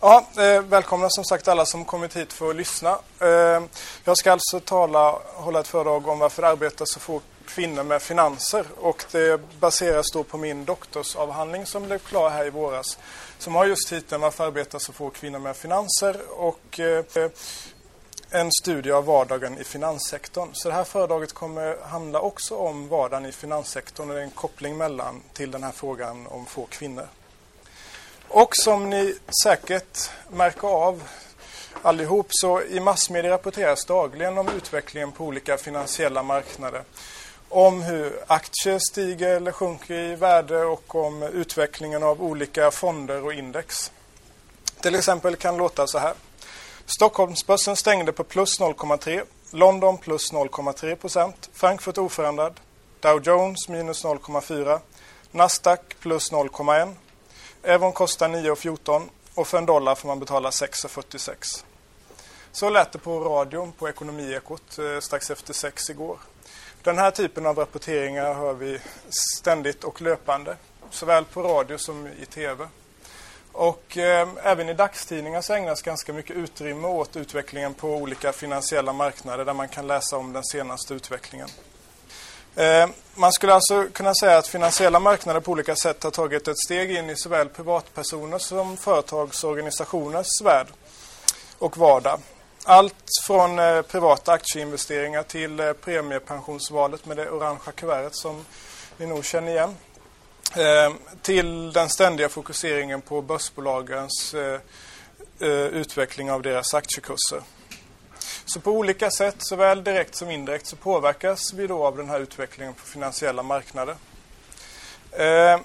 Ja, eh, välkomna som sagt alla som kommit hit för att lyssna. Eh, jag ska alltså tala, hålla ett föredrag om varför det arbetar så få kvinnor med finanser och det baseras då på min doktorsavhandling som blev klar här i våras som har just titeln Varför arbetar så få kvinnor med finanser och eh, en studie av vardagen i finanssektorn. Så det här föredraget kommer handla också om vardagen i finanssektorn och det är en koppling mellan till den här frågan om få kvinnor. Och som ni säkert märker av allihop så i massmedia rapporteras dagligen om utvecklingen på olika finansiella marknader. Om hur aktier stiger eller sjunker i värde och om utvecklingen av olika fonder och index. Till exempel kan låta så här. Stockholmsbörsen stängde på plus 0,3. London plus 0,3 procent. Frankfurt oförändrad. Dow Jones minus 0,4. Nasdaq plus 0,1. Euron kostar 9,14 och för en dollar får man betala 6,46. Så lät det på radion på Ekonomiekot eh, strax efter sex igår. Den här typen av rapporteringar hör vi ständigt och löpande, såväl på radio som i tv. Och eh, även i dagstidningar så ägnas ganska mycket utrymme åt utvecklingen på olika finansiella marknader där man kan läsa om den senaste utvecklingen. Eh, man skulle alltså kunna säga att finansiella marknader på olika sätt har tagit ett steg in i såväl privatpersoners som företagsorganisationers värld och vardag. Allt från eh, privata aktieinvesteringar till eh, premiepensionsvalet med det orangea kuvertet som ni nog känner igen. Eh, till den ständiga fokuseringen på börsbolagens eh, utveckling av deras aktiekurser. Så på olika sätt, såväl direkt som indirekt, så påverkas vi då av den här utvecklingen på finansiella marknader. Eh,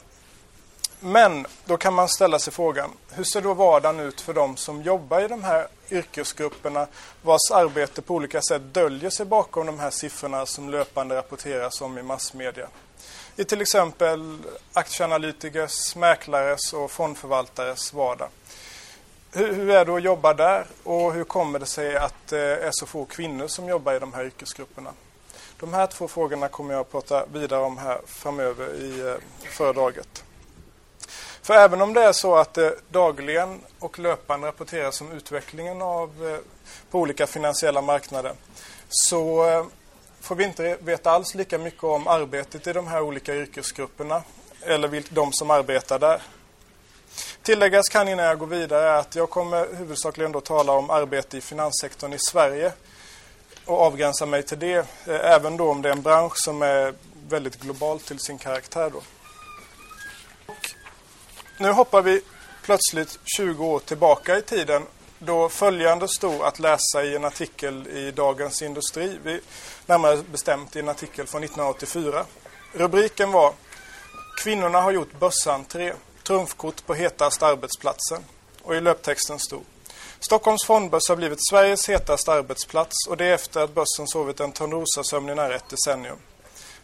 men då kan man ställa sig frågan, hur ser då vardagen ut för de som jobbar i de här yrkesgrupperna vars arbete på olika sätt döljer sig bakom de här siffrorna som löpande rapporteras om i massmedia? I till exempel aktieanalytikers, mäklares och fondförvaltares vardag. Hur, hur, är det att jobba där och hur kommer det sig att det är så få kvinnor som jobbar i de här yrkesgrupperna? De här två frågorna kommer jag att prata vidare om här framöver i eh, föredraget. För även om det är så att det dagligen och löpande rapporteras om utvecklingen av, eh, på olika finansiella marknader så får vi inte veta alls lika mycket om arbetet i de här olika yrkesgrupperna eller de som arbetar där. Tilläggas kan innan jag går vidare att jag kommer huvudsakligen då tala om arbete i finanssektorn i Sverige och avgränsa mig till det, eh, även då om det är en bransch som är väldigt global till sin karaktär. Då. Och nu hoppar vi plötsligt 20 år tillbaka i tiden då följande stod att läsa i en artikel i Dagens Industri, närmare bestämt i en artikel från 1984. Rubriken var Kvinnorna har gjort börsentré trumfkort på hetaste arbetsplatsen. Och i löptexten stod Stockholms fondbörs har blivit Sveriges hetaste arbetsplats och det efter att börsen sovit en Törnrosasömn i nära ett decennium.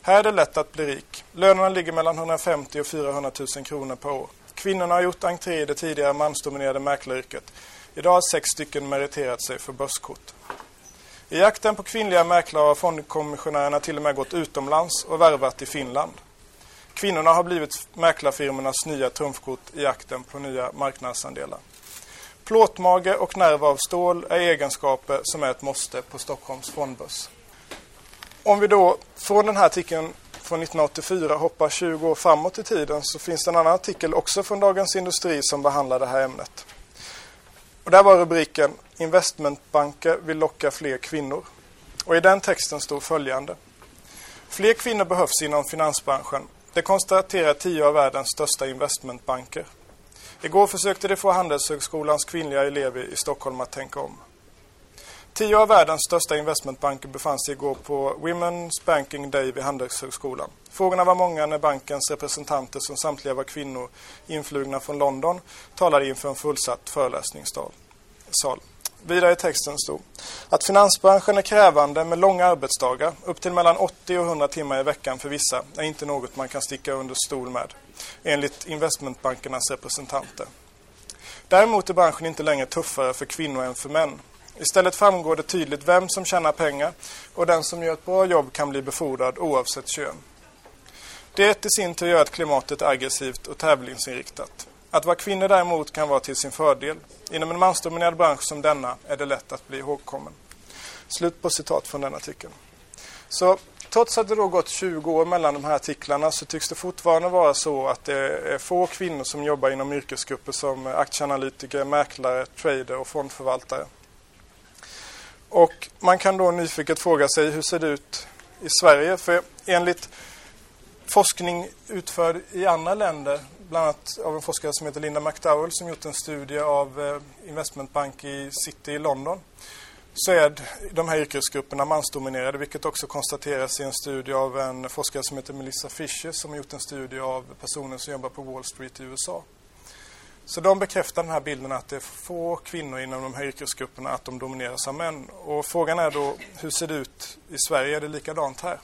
Här är det lätt att bli rik. Lönerna ligger mellan 150 och 400 000 kronor per år. Kvinnorna har gjort entré i det tidigare mansdominerade mäklaryrket. Idag har sex stycken meriterat sig för börskort. I jakten på kvinnliga mäklare har fondkommissionärerna till och med gått utomlands och värvat i Finland. Kvinnorna har blivit mäklarfirmornas nya trumfkort i jakten på nya marknadsandelar. Plåtmage och nerv av stål är egenskaper som är ett måste på Stockholms fondbörs. Om vi då från den här artikeln från 1984 hoppar 20 år framåt i tiden så finns det en annan artikel också från Dagens Industri som behandlar det här ämnet. Och där var rubriken Investmentbanker vill locka fler kvinnor. Och i den texten stod följande. Fler kvinnor behövs inom finansbranschen det konstaterar tio av världens största investmentbanker. Igår försökte de få Handelshögskolans kvinnliga elever i Stockholm att tänka om. Tio av världens största investmentbanker befann sig igår på Women's Banking Day vid Handelshögskolan. Frågorna var många när bankens representanter, som samtliga var kvinnor influgna från London, talade inför en fullsatt föreläsningssal. Vidare i texten stod att finansbranschen är krävande med långa arbetsdagar, upp till mellan 80 och 100 timmar i veckan för vissa, är inte något man kan sticka under stol med, enligt investmentbankernas representanter. Däremot är branschen inte längre tuffare för kvinnor än för män. Istället framgår det tydligt vem som tjänar pengar och den som gör ett bra jobb kan bli befordrad oavsett kön. Det i sin tur gör att klimatet är aggressivt och tävlingsinriktat. Att vara kvinna däremot kan vara till sin fördel. Inom en mansdominerad bransch som denna är det lätt att bli ihågkommen. Slut på citat från den artikeln. Så trots att det då gått 20 år mellan de här artiklarna så tycks det fortfarande vara så att det är få kvinnor som jobbar inom yrkesgrupper som aktieanalytiker, mäklare, trader och fondförvaltare. Och man kan då nyfiket fråga sig hur ser det ut i Sverige? För enligt forskning utförd i andra länder, bland annat av en forskare som heter Linda McDowell som gjort en studie av eh, investmentbank i City i London, så är de här yrkesgrupperna mansdominerade, vilket också konstateras i en studie av en forskare som heter Melissa Fisher som gjort en studie av personer som jobbar på Wall Street i USA. Så de bekräftar den här bilden att det är få kvinnor inom de här yrkesgrupperna, att de domineras av män. Och frågan är då, hur ser det ut i Sverige? Är det likadant här?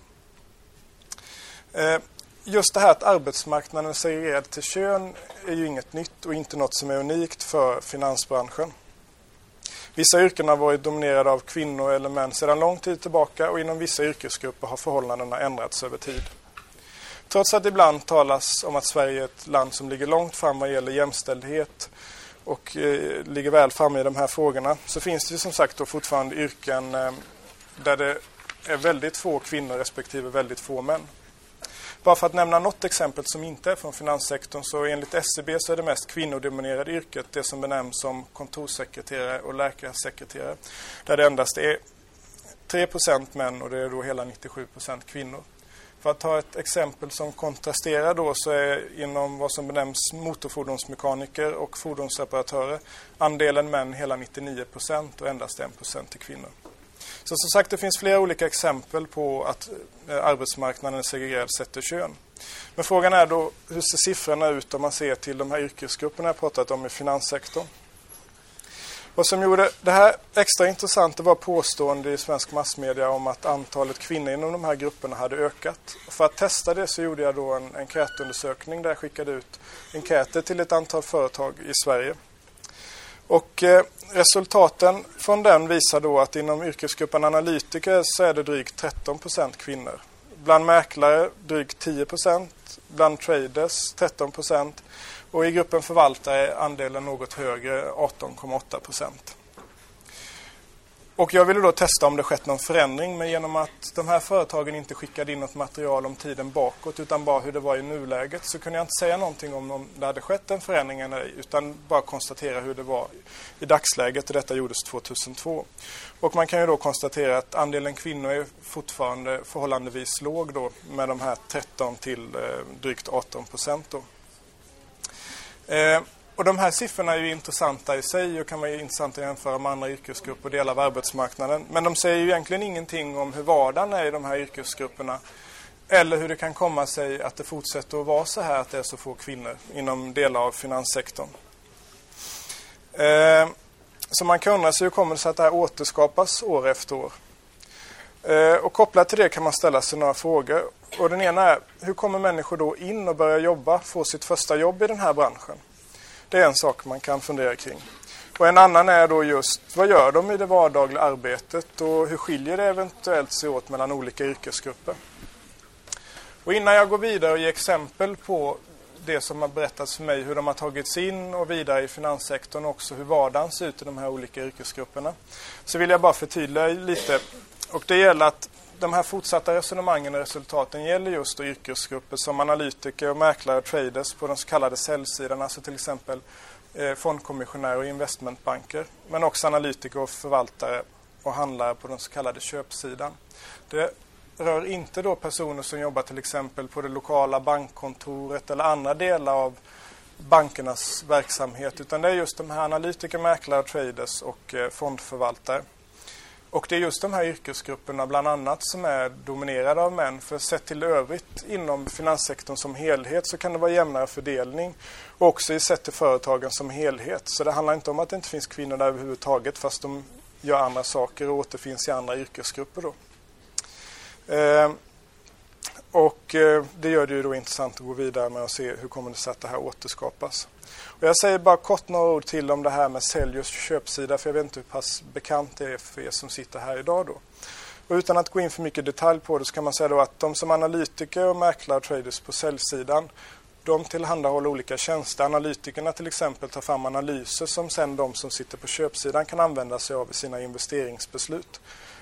Eh, just det här att arbetsmarknaden är segregerad till kön är ju inget nytt och inte något som är unikt för finansbranschen. Vissa yrken har varit dominerade av kvinnor eller män sedan lång tid tillbaka och inom vissa yrkesgrupper har förhållandena ändrats över tid. Trots att det ibland talas om att Sverige är ett land som ligger långt fram vad gäller jämställdhet och eh, ligger väl framme i de här frågorna så finns det som sagt då fortfarande yrken eh, där det är väldigt få kvinnor respektive väldigt få män. Bara för att nämna något exempel som inte är från finanssektorn så enligt SCB så är det mest kvinnodominerade yrket det som benämns som kontorssekreterare och läkarsekreterare. Där det endast är 3% män och det är då hela 97% kvinnor. För att ta ett exempel som kontrasterar då så är inom vad som benämns motorfordonsmekaniker och fordonsreparatörer andelen män hela 99% och endast 1 till kvinnor. Så som sagt, det finns flera olika exempel på att eh, arbetsmarknaden är segregerad sett till kön. Men frågan är då, hur ser siffrorna ut om man ser till de här yrkesgrupperna jag pratat om i finanssektorn? Vad som gjorde det här extra intressant var påstående i svensk massmedia om att antalet kvinnor inom de här grupperna hade ökat. För att testa det så gjorde jag då en enkätundersökning där jag skickade ut enkäter till ett antal företag i Sverige. Och eh, resultaten från den visar då att inom yrkesgruppen analytiker så är det drygt 13 procent kvinnor. Bland mäklare drygt 10 procent. bland traders 13 procent. och i gruppen förvaltare är andelen något högre, 18,8 procent och jag ville då testa om det skett någon förändring men genom att de här företagen inte skickade in något material om tiden bakåt utan bara hur det var i nuläget så kunde jag inte säga någonting om om det hade skett en förändring eller ej utan bara konstatera hur det var i dagsläget och detta gjordes 2002. Och man kan ju då konstatera att andelen kvinnor är fortfarande förhållandevis låg då med de här 13 till eh, drygt 18 procent då. Eh, och de här siffrorna är ju intressanta i sig och kan vara intressanta att jämföra med andra yrkesgrupper och delar av arbetsmarknaden. Men de säger ju egentligen ingenting om hur vardagen är i de här yrkesgrupperna. Eller hur det kan komma sig att det fortsätter att vara så här att det är så få kvinnor inom delar av finanssektorn. Eh, så man kan undra sig hur kommer det sig att det här återskapas år efter år? Eh, och kopplat till det kan man ställa sig några frågor. Och den ena är, hur kommer människor då in och börja jobba, få sitt första jobb i den här branschen? Det är en sak man kan fundera kring. Och en annan är då just vad gör de i det vardagliga arbetet och hur skiljer det eventuellt sig åt mellan olika yrkesgrupper? Och innan jag går vidare och ger exempel på det som har berättats för mig, hur de har tagits in och vidare i finanssektorn och också hur vardagen ser ut i de här olika yrkesgrupperna. Så vill jag bara förtydliga lite. Och det gäller att de här fortsatta resonemangen och resultaten gäller just yrkesgrupper som analytiker, och mäklare och traders på den så kallade säljsidan, alltså till exempel eh, fondkommissionärer och investmentbanker. Men också analytiker och förvaltare och handlare på den så kallade köpsidan. Det rör inte då personer som jobbar till exempel på det lokala bankkontoret eller andra delar av bankernas verksamhet utan det är just de här analytiker, mäklare, traders och eh, fondförvaltare. Och det är just de här yrkesgrupperna bland annat som är dominerade av män. För sett till övrigt inom finanssektorn som helhet så kan det vara jämnare fördelning. Och också i sett till företagen som helhet. Så det handlar inte om att det inte finns kvinnor där överhuvudtaget fast de gör andra saker och återfinns i andra yrkesgrupper. Då. Eh, och eh, det gör det ju då intressant att gå vidare med och se hur kommer det sig att det här återskapas. Och jag säger bara kort några ord till om det här med sälj och köpsida för jag vet inte hur pass bekant det är för er som sitter här idag då. Och utan att gå in för mycket detalj på det så kan man säga då att de som analytiker och mäklare och traders på säljsidan De tillhandahåller olika tjänster. Analytikerna till exempel tar fram analyser som sen de som sitter på köpsidan kan använda sig av i sina investeringsbeslut.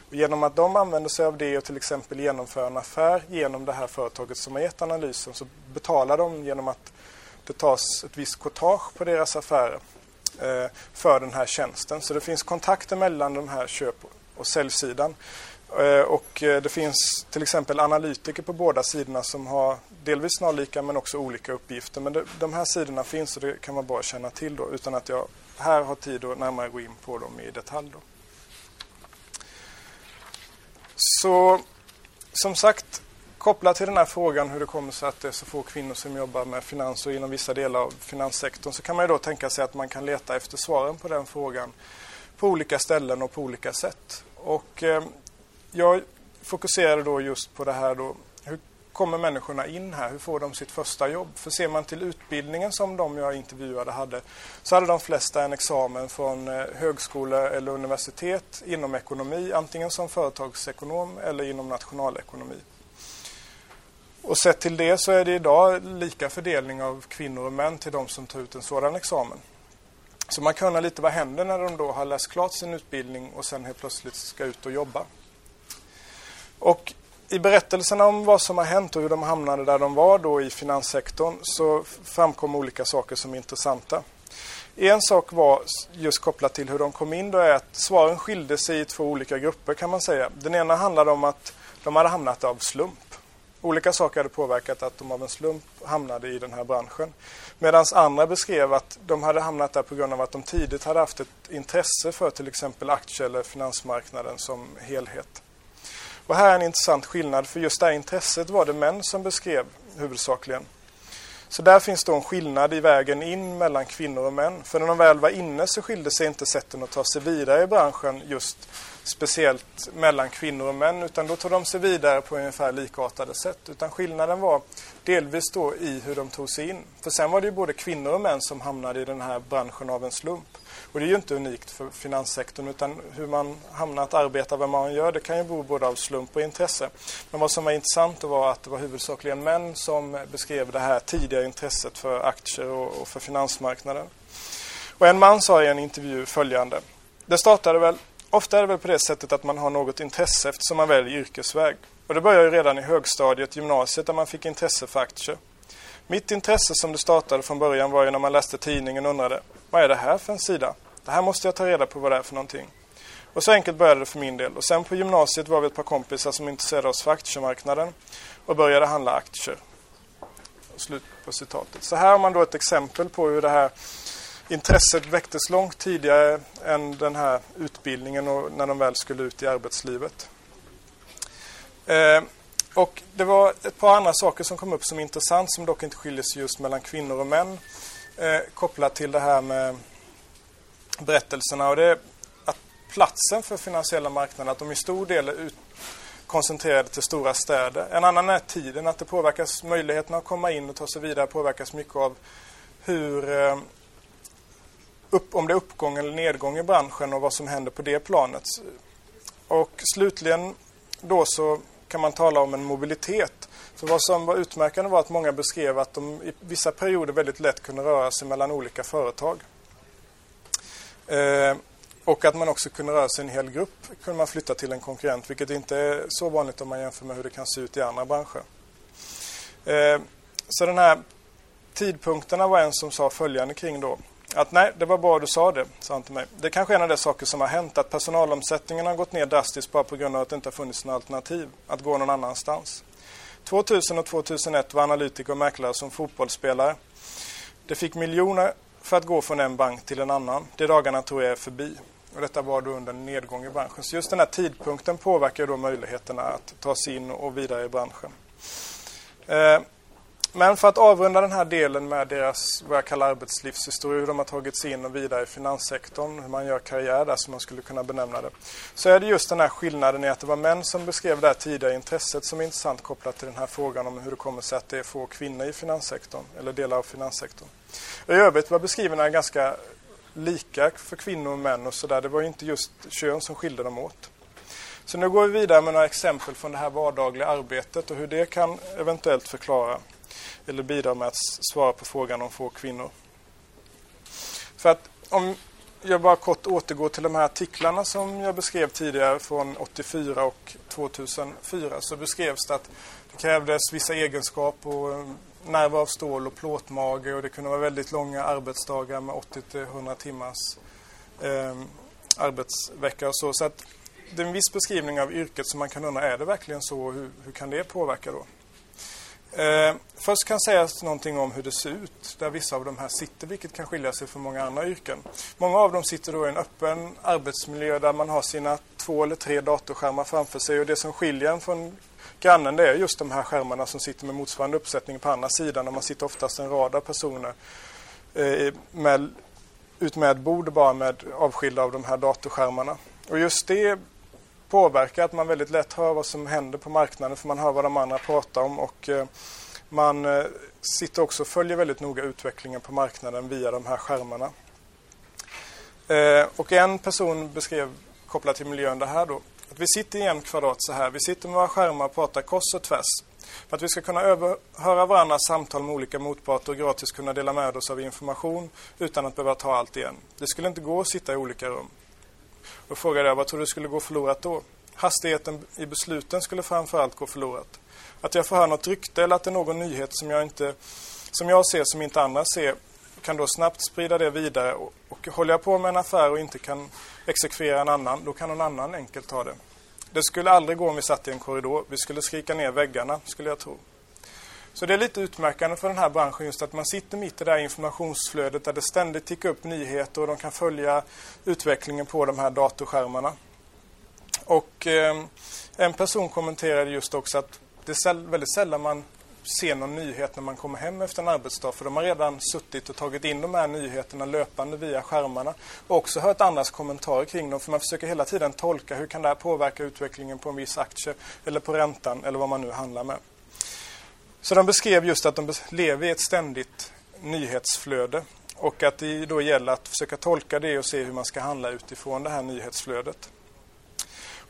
Och genom att de använder sig av det och till exempel genomför en affär genom det här företaget som har gett analysen så betalar de genom att det tas ett visst courtage på deras affärer eh, för den här tjänsten. Så det finns kontakter mellan de här köp och säljsidan. Eh, och eh, det finns till exempel analytiker på båda sidorna som har delvis snarlika men också olika uppgifter. Men det, de här sidorna finns och det kan man bara känna till då utan att jag här har tid att närmare gå in på dem i detalj. Då. Så som sagt, kopplat till den här frågan hur det kommer sig att det är så få kvinnor som jobbar med finans och inom vissa delar av finanssektorn så kan man ju då tänka sig att man kan leta efter svaren på den frågan på olika ställen och på olika sätt. Och eh, jag fokuserade då just på det här då, hur kommer människorna in här? Hur får de sitt första jobb? För ser man till utbildningen som de jag intervjuade hade så hade de flesta en examen från eh, högskola eller universitet inom ekonomi, antingen som företagsekonom eller inom nationalekonomi. Och sett till det så är det idag lika fördelning av kvinnor och män till de som tar ut en sådan examen. Så man kan undra lite vad händer när de då har läst klart sin utbildning och sen helt plötsligt ska ut och jobba. Och i berättelserna om vad som har hänt och hur de hamnade där de var då i finanssektorn så framkom olika saker som är intressanta. En sak var just kopplat till hur de kom in då är att svaren skilde sig i två olika grupper kan man säga. Den ena handlade om att de hade hamnat av slump. Olika saker hade påverkat att de av en slump hamnade i den här branschen. Medan andra beskrev att de hade hamnat där på grund av att de tidigt hade haft ett intresse för till exempel aktie eller finansmarknaden som helhet. Och här är en intressant skillnad för just det här intresset var det män som beskrev huvudsakligen. Så där finns då en skillnad i vägen in mellan kvinnor och män. För när de väl var inne så skilde sig inte sätten att ta sig vidare i branschen just speciellt mellan kvinnor och män utan då tog de sig vidare på ungefär likartade sätt. Utan skillnaden var delvis då i hur de tog sig in. För sen var det ju både kvinnor och män som hamnade i den här branschen av en slump. Och det är ju inte unikt för finanssektorn utan hur man hamnar att arbeta, vad man gör, det kan ju bero både av slump och intresse. Men vad som var intressant var att det var huvudsakligen män som beskrev det här tidiga intresset för aktier och för finansmarknaden. Och en man sa i en intervju följande. Det startade väl, ofta är det väl på det sättet att man har något intresse eftersom man väljer yrkesväg. Och det började ju redan i högstadiet, gymnasiet, där man fick intresse för aktier. Mitt intresse som det startade från början var ju när man läste tidningen och undrade vad är det här för en sida? Det här måste jag ta reda på vad det är för någonting. Och så enkelt började det för min del. Och sen på gymnasiet var vi ett par kompisar som intresserade oss för aktiemarknaden och började handla aktier. Slut på citatet. Så här har man då ett exempel på hur det här intresset väcktes långt tidigare än den här utbildningen och när de väl skulle ut i arbetslivet. Eh, och det var ett par andra saker som kom upp som intressant som dock inte skiljer sig just mellan kvinnor och män eh, kopplat till det här med berättelserna. Och det är att platsen för finansiella marknader, att de i stor del är ut, koncentrerade till stora städer. En annan är tiden, att det påverkas, Möjligheterna att komma in och ta sig vidare påverkas mycket av hur eh, upp, om det är uppgång eller nedgång i branschen och vad som händer på det planet. Och slutligen då så kan man tala om en mobilitet. För vad som var utmärkande var att många beskrev att de i vissa perioder väldigt lätt kunde röra sig mellan olika företag. Eh, och att man också kunde röra sig en hel grupp kunde man flytta till en konkurrent vilket inte är så vanligt om man jämför med hur det kan se ut i andra branscher. Eh, så den här tidpunkterna var en som sa följande kring då. Att nej, det var bra du sa det, sa han till mig. Det är kanske är en av de saker som har hänt, att personalomsättningen har gått ner drastiskt bara på grund av att det inte har funnits några alternativ, att gå någon annanstans. 2000 och 2001 var analytiker och mäklare som fotbollsspelare. Det fick miljoner för att gå från en bank till en annan. De dagarna tror jag är förbi. Och detta var då under en nedgång i branschen. Så just den här tidpunkten påverkar då möjligheterna att ta sig in och vidare i branschen. Eh, men för att avrunda den här delen med deras, vad jag kallar arbetslivshistoria, hur de har tagit sig in och vidare i finanssektorn, hur man gör karriär där som man skulle kunna benämna det. Så är det just den här skillnaden i att det var män som beskrev det här tidigare intresset som är intressant kopplat till den här frågan om hur det kommer sig att det är få kvinnor i finanssektorn, eller delar av finanssektorn. I övrigt var beskrivningarna ganska lika för kvinnor och män och sådär. Det var inte just kön som skilde dem åt. Så nu går vi vidare med några exempel från det här vardagliga arbetet och hur det kan eventuellt förklara eller bidra med att svara på frågan om få kvinnor. För att om jag bara kort återgår till de här artiklarna som jag beskrev tidigare från 84 och 2004 så beskrevs det att det krävdes vissa egenskaper och eh, nerver av stål och plåtmage och det kunde vara väldigt långa arbetsdagar med 80-100 timmars eh, arbetsvecka och så. Så att det är en viss beskrivning av yrket som man kan undra, är det verkligen så? Hur, hur kan det påverka då? Eh, först kan sägas någonting om hur det ser ut där vissa av de här sitter, vilket kan skilja sig från många andra yrken. Många av dem sitter då i en öppen arbetsmiljö där man har sina två eller tre datorskärmar framför sig och det som skiljer en från grannen det är just de här skärmarna som sitter med motsvarande uppsättning på andra sidan och man sitter oftast en rad av personer eh, med, med bord bara med avskilda av de här datorskärmarna. Och just det påverkar att man väldigt lätt hör vad som händer på marknaden för man hör vad de andra pratar om och eh, man eh, sitter också och följer väldigt noga utvecklingen på marknaden via de här skärmarna. Eh, och en person beskrev kopplat till miljön det här då. Att vi sitter i en kvadrat så här. Vi sitter med våra skärmar och pratar kors och tvärs. För att vi ska kunna höra varandras samtal med olika motparter och gratis kunna dela med oss av information utan att behöva ta allt igen. Det skulle inte gå att sitta i olika rum. Då frågade jag vad tror du skulle gå förlorat då? Hastigheten i besluten skulle framförallt gå förlorat. Att jag får höra något rykte eller att det är någon nyhet som jag, inte, som jag ser som inte andra ser kan då snabbt sprida det vidare och, och håller jag på med en affär och inte kan exekvera en annan, då kan någon annan enkelt ta det. Det skulle aldrig gå om vi satt i en korridor. Vi skulle skrika ner väggarna, skulle jag tro. Så det är lite utmärkande för den här branschen just att man sitter mitt i det här informationsflödet där det ständigt tickar upp nyheter och de kan följa utvecklingen på de här datorskärmarna. Och eh, en person kommenterade just också att det är väldigt sällan man ser någon nyhet när man kommer hem efter en arbetsdag för de har redan suttit och tagit in de här nyheterna löpande via skärmarna och också hört andras kommentarer kring dem för man försöker hela tiden tolka hur kan det här påverka utvecklingen på en viss aktie eller på räntan eller vad man nu handlar med. Så de beskrev just att de lever i ett ständigt nyhetsflöde och att det då gäller att försöka tolka det och se hur man ska handla utifrån det här nyhetsflödet.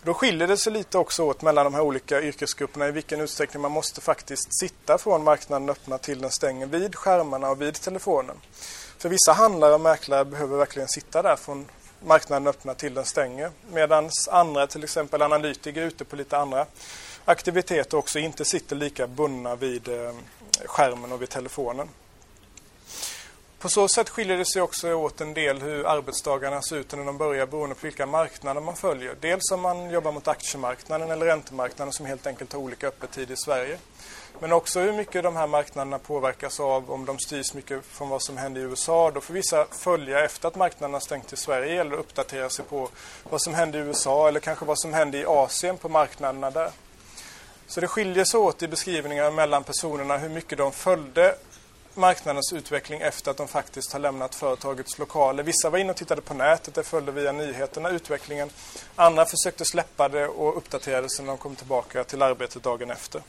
Då skiljer det sig lite också åt mellan de här olika yrkesgrupperna i vilken utsträckning man måste faktiskt sitta från marknaden öppna till den stänger vid skärmarna och vid telefonen. För vissa handlare och mäklare behöver verkligen sitta där från marknaden öppna till den stänger. Medan andra, till exempel analytiker är ute på lite andra aktiviteter också inte sitter lika bundna vid eh, skärmen och vid telefonen. På så sätt skiljer det sig också åt en del hur arbetsdagarna ser ut när de börjar beroende på vilka marknader man följer. Dels om man jobbar mot aktiemarknaden eller räntemarknaden som helt enkelt har olika öppettid i Sverige. Men också hur mycket de här marknaderna påverkas av om de styrs mycket från vad som händer i USA. Då får vissa följa efter att marknaden har stängt i Sverige eller uppdatera sig på vad som händer i USA eller kanske vad som händer i Asien på marknaderna där. Så det skiljer sig åt i beskrivningar mellan personerna hur mycket de följde marknadens utveckling efter att de faktiskt har lämnat företagets lokaler. Vissa var inne och tittade på nätet, det följde via nyheterna utvecklingen. Andra försökte släppa det och uppdaterade sig när de kom tillbaka till arbetet dagen efter.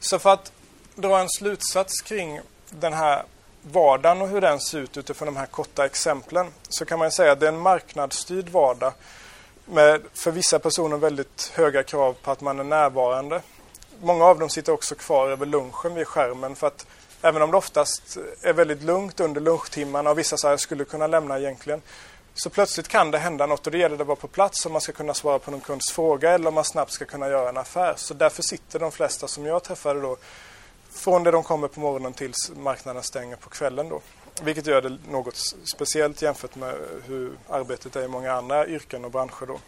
Så för att dra en slutsats kring den här vardagen och hur den ser ut utifrån de här korta exemplen så kan man säga att det är en marknadsstyrd vardag med för vissa personer väldigt höga krav på att man är närvarande. Många av dem sitter också kvar över lunchen vid skärmen för att även om det oftast är väldigt lugnt under lunchtimmarna och vissa säger skulle kunna lämna egentligen så plötsligt kan det hända något och det gäller att vara på plats om man ska kunna svara på någon kunds fråga eller om man snabbt ska kunna göra en affär. Så därför sitter de flesta som jag träffade då från det de kommer på morgonen tills marknaden stänger på kvällen då. Vilket gör det något speciellt jämfört med hur arbetet är i många andra yrken och branscher då.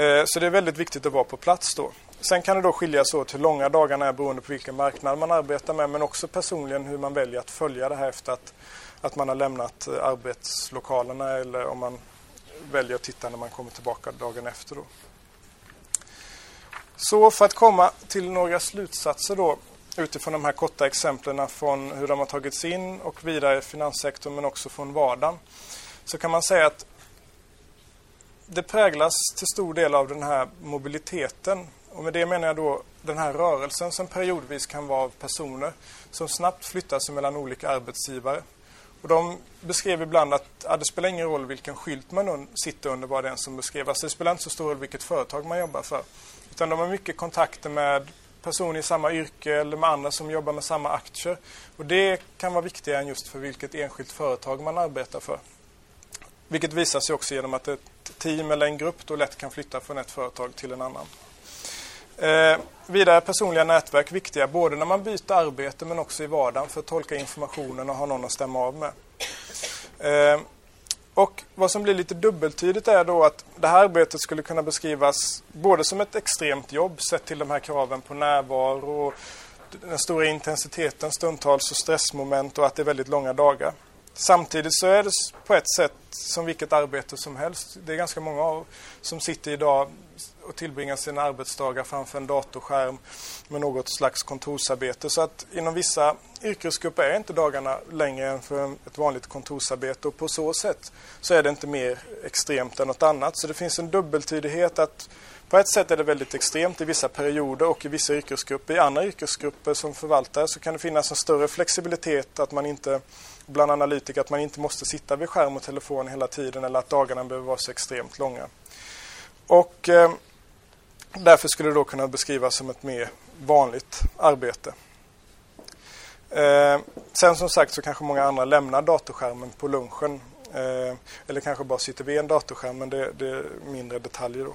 Eh, så det är väldigt viktigt att vara på plats då. Sen kan det då skilja sig åt hur långa dagarna är beroende på vilken marknad man arbetar med men också personligen hur man väljer att följa det här efter att, att man har lämnat eh, arbetslokalerna eller om man väljer att titta när man kommer tillbaka dagen efter. Då. Så för att komma till några slutsatser då utifrån de här korta exemplen från hur de har tagits in och vidare i finanssektorn men också från vardagen så kan man säga att det präglas till stor del av den här mobiliteten. Och med det menar jag då den här rörelsen som periodvis kan vara av personer som snabbt flyttar sig mellan olika arbetsgivare. Och de beskrev ibland att ja, det spelar ingen roll vilken skylt man sitter under, bara den som beskrev. Alltså det spelar inte så stor roll vilket företag man jobbar för. Utan de har mycket kontakter med personer i samma yrke eller med andra som jobbar med samma aktier. Och det kan vara viktigare än just för vilket enskilt företag man arbetar för. Vilket visar sig också genom att ett team eller en grupp då lätt kan flytta från ett företag till en annan. Eh, vidare personliga nätverk viktiga både när man byter arbete men också i vardagen för att tolka informationen och ha någon att stämma av med. Eh, och vad som blir lite dubbeltydigt är då att det här arbetet skulle kunna beskrivas både som ett extremt jobb sett till de här kraven på närvaro och den stora intensiteten stundtals och stressmoment och att det är väldigt långa dagar. Samtidigt så är det på ett sätt som vilket arbete som helst. Det är ganska många av som sitter idag och tillbringar sina arbetsdagar framför en datorskärm med något slags kontorsarbete. Så att inom vissa yrkesgrupper är inte dagarna längre än för ett vanligt kontorsarbete och på så sätt så är det inte mer extremt än något annat. Så det finns en dubbeltydighet att på ett sätt är det väldigt extremt i vissa perioder och i vissa yrkesgrupper. I andra yrkesgrupper som förvaltare så kan det finnas en större flexibilitet att man inte bland analytiker att man inte måste sitta vid skärm och telefon hela tiden eller att dagarna behöver vara så extremt långa. Och eh, därför skulle det då kunna beskrivas som ett mer vanligt arbete. Eh, sen som sagt så kanske många andra lämnar datorskärmen på lunchen. Eh, eller kanske bara sitter vid en datorskärm men det, det, är mindre detaljer då.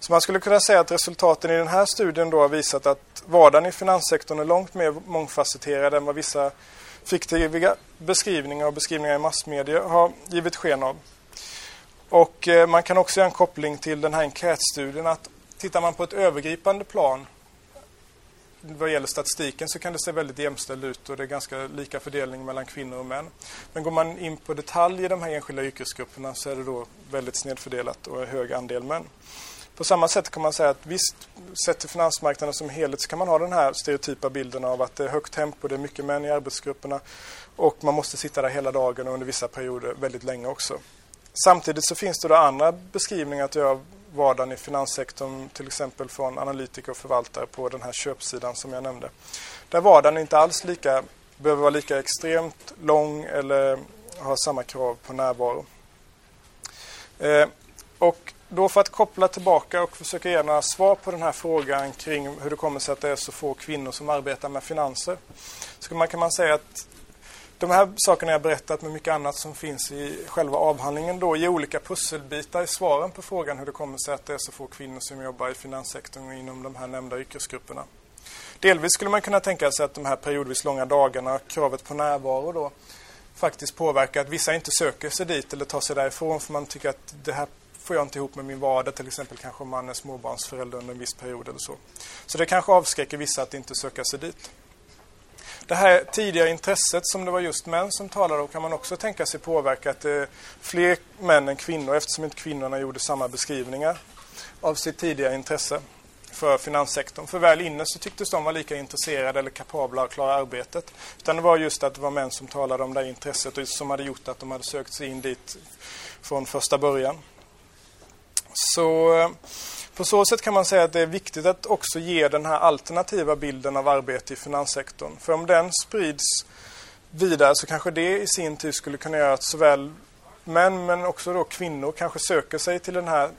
Så man skulle kunna säga att resultaten i den här studien då har visat att vardagen i finanssektorn är långt mer mångfacetterad än vad vissa fiktiva beskrivningar och beskrivningar i massmedia har givit sken av. Och eh, man kan också göra en koppling till den här enkätstudien att tittar man på ett övergripande plan vad gäller statistiken så kan det se väldigt jämställt ut och det är ganska lika fördelning mellan kvinnor och män. Men går man in på detalj i de här enskilda yrkesgrupperna så är det då väldigt snedfördelat och hög andel män. På samma sätt kan man säga att visst, sett till finansmarknaden som helhet så kan man ha den här stereotypa bilden av att det är högt tempo, det är mycket män i arbetsgrupperna och man måste sitta där hela dagen och under vissa perioder väldigt länge också. Samtidigt så finns det då andra beskrivningar att göra av vardagen i finanssektorn, till exempel från analytiker och förvaltare på den här köpsidan som jag nämnde. Där vardagen inte alls lika, behöver vara lika extremt lång eller ha samma krav på närvaro. Eh, och då för att koppla tillbaka och försöka ge några svar på den här frågan kring hur det kommer sig att det är så få kvinnor som arbetar med finanser. Så man kan man säga att de här sakerna jag berättat med mycket annat som finns i själva avhandlingen då ger olika pusselbitar i svaren på frågan hur det kommer sig att det är så få kvinnor som jobbar i finanssektorn och inom de här nämnda yrkesgrupperna. Delvis skulle man kunna tänka sig att de här periodvis långa dagarna, kravet på närvaro då, faktiskt påverkar att vissa inte söker sig dit eller tar sig därifrån för man tycker att det här får jag inte ihop med min vardag. Till exempel kanske om man är småbarnsförälder under en viss period eller så. Så det kanske avskräcker vissa att inte söka sig dit. Det här tidiga intresset som det var just män som talade om kan man också tänka sig påverka att det är fler män än kvinnor eftersom inte kvinnorna gjorde samma beskrivningar av sitt tidiga intresse för finanssektorn. För väl inne så tycktes de vara lika intresserade eller kapabla att klara arbetet. Utan det var just att det var män som talade om det här intresset och som hade gjort att de hade sökt sig in dit från första början. Så eh, på så sätt kan man säga att det är viktigt att också ge den här alternativa bilden av arbete i finanssektorn. För om den sprids vidare så kanske det i sin tur skulle kunna göra att såväl män men också då kvinnor kanske söker sig till den här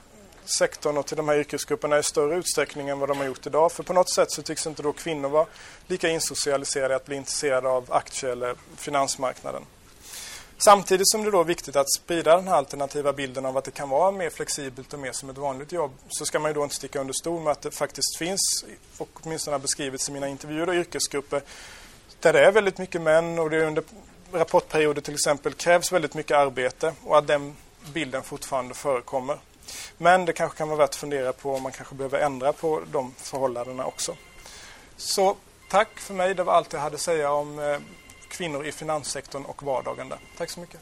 sektorn och till de här yrkesgrupperna i större utsträckning än vad de har gjort idag. För på något sätt så tycks inte då kvinnor vara lika insocialiserade att bli intresserade av aktie eller finansmarknaden. Samtidigt som det då är viktigt att sprida den här alternativa bilden av att det kan vara mer flexibelt och mer som ett vanligt jobb så ska man ju då inte sticka under stol med att det faktiskt finns, och åtminstone har beskrivits i mina intervjuer och yrkesgrupper, där det är väldigt mycket män och det under rapportperioder till exempel krävs väldigt mycket arbete och att den bilden fortfarande förekommer. Men det kanske kan vara värt att fundera på om man kanske behöver ändra på de förhållandena också. Så tack för mig, det var allt jag hade att säga om eh, kvinnor i finanssektorn och vardagen där. Tack så mycket.